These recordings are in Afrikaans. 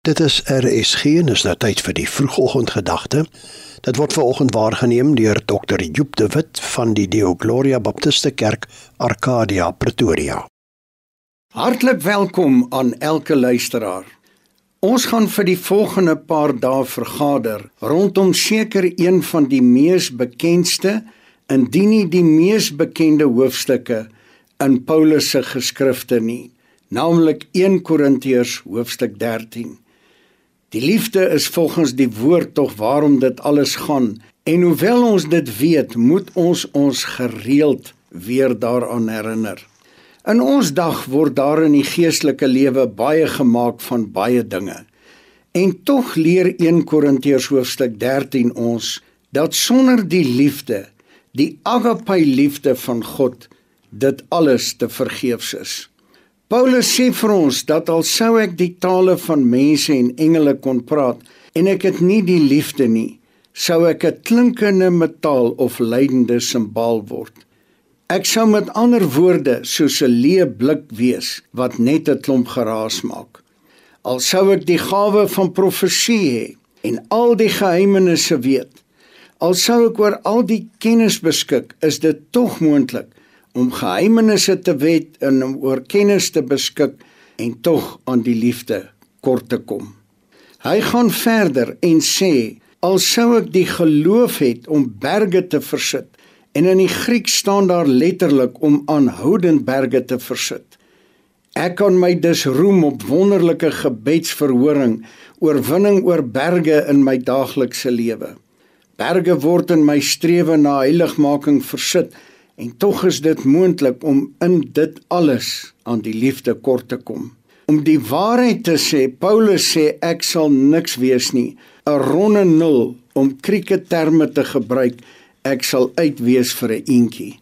Dit is RSG en is nou tyd vir die vroegoggendgedagte. Dit word veraloggend waargeneem deur Dr. Joop de Wit van die Deo Gloria Baptiste Kerk, Arcadia, Pretoria. Hartlik welkom aan elke luisteraar. Ons gaan vir die volgende paar dae vergader rondom seker een van die mees bekendste, indien nie die mees bekende hoofstukke in Paulus se geskrifte nie, naamlik 1 Korintiërs hoofstuk 13. Die liefde is volgens die woord tog waarom dit alles gaan. En hoewel ons dit weet, moet ons ons gereeld weer daaraan herinner. In ons dag word daar in die geestelike lewe baie gemaak van baie dinge. En tog leer 1 Korintiërs hoofstuk 13 ons dat sonder die liefde, die agape liefde van God, dit alles te vergeefs is. Paulus sê vir ons dat al sou ek die tale van mense en engele kon praat en ek het nie die liefde nie, sou ek 'n klinkende metaal of lydende simbaal word. Ek sou met ander woorde soos 'n leë blik wees wat net 'n klomp geraas maak. Al sou ek die gawe van profesie hê en al die geheimenisse weet, al sou ek oor al die kennis beskik, is dit tog moontlik om geheimenisse te weet en om oor kennis te beskik en tog aan die liefde kort te kom. Hy gaan verder en sê al sou ek die geloof het om berge te versit en in die Griek staan daar letterlik om aanhoudend berge te versit. Ek kan my dus roem op wonderlike gebedsverhoring, oorwinning oor berge in my daaglikse lewe. Berge word in my strewe na heiligmaking versit En tog is dit moontlik om in dit alles aan die liefde kort te kom. Om die waarheid te sê, Paulus sê ek sal niks wees nie, 'n ronde nul om kriketerme te gebruik, ek sal uitwees vir 'n eentjie.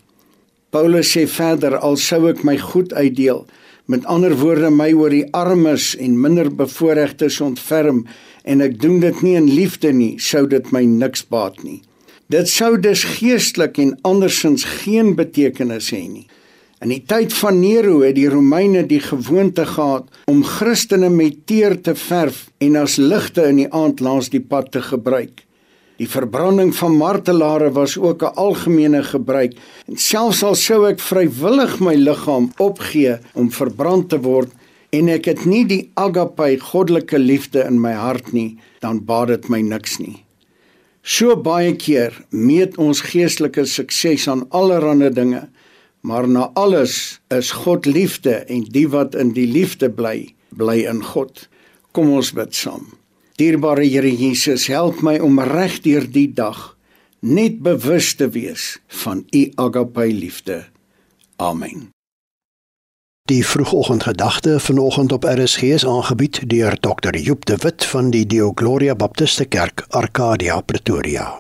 Paulus sê verder al sou ek my goed uitdeel, met ander woorde my oor die armes en minder bevoorregtes ontferm en ek doen dit nie in liefde nie, sou dit my niks baat nie. Dit sou dus geestelik en andersins geen betekenis hê nie. In die tyd van Nero het die Romeine die gewoonte gehad om Christene met teer te verf en as ligte in die aand langs die pad te gebruik. Die verbranding van martelare was ook 'n algemene gebruik en selfs al sou ek vrywillig my liggaam opgee om verbrand te word en ek het nie die agape goddelike liefde in my hart nie, dan baat dit my niks nie. So baie keer meet ons geestelike sukses aan allerlei dinge, maar na alles is God liefde en die wat in die liefde bly, bly in God. Kom ons bid saam. Dierbare Here Jesus, help my om reg deur die dag net bewus te wees van u agape liefde. Amen. Die vroegoggendgedagte vanoggend op RSG is aangebied deur Dr. Joop de Wit van die Deo Gloria Baptiste Kerk, Arcadia, Pretoria.